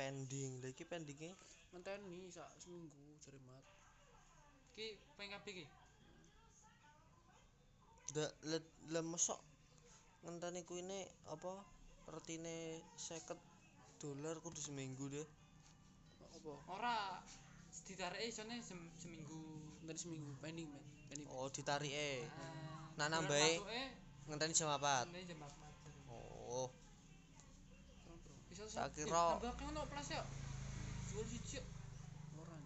pending lha iki pendinge ngenteni sak seminggu jare mat Ki ping kabeh ki. ndak le, le mesok ngenteni kuine apa retine 50 dolar kudu seminggu deh apa Ora ditarike isone sem- seminggu. ngenteni seminggu pending men pending oh ditarike Ah, Nah, nambahi. masuke ngenteni jam 4 Ini jam 4 tak kira harga ono plus ya jual siji loran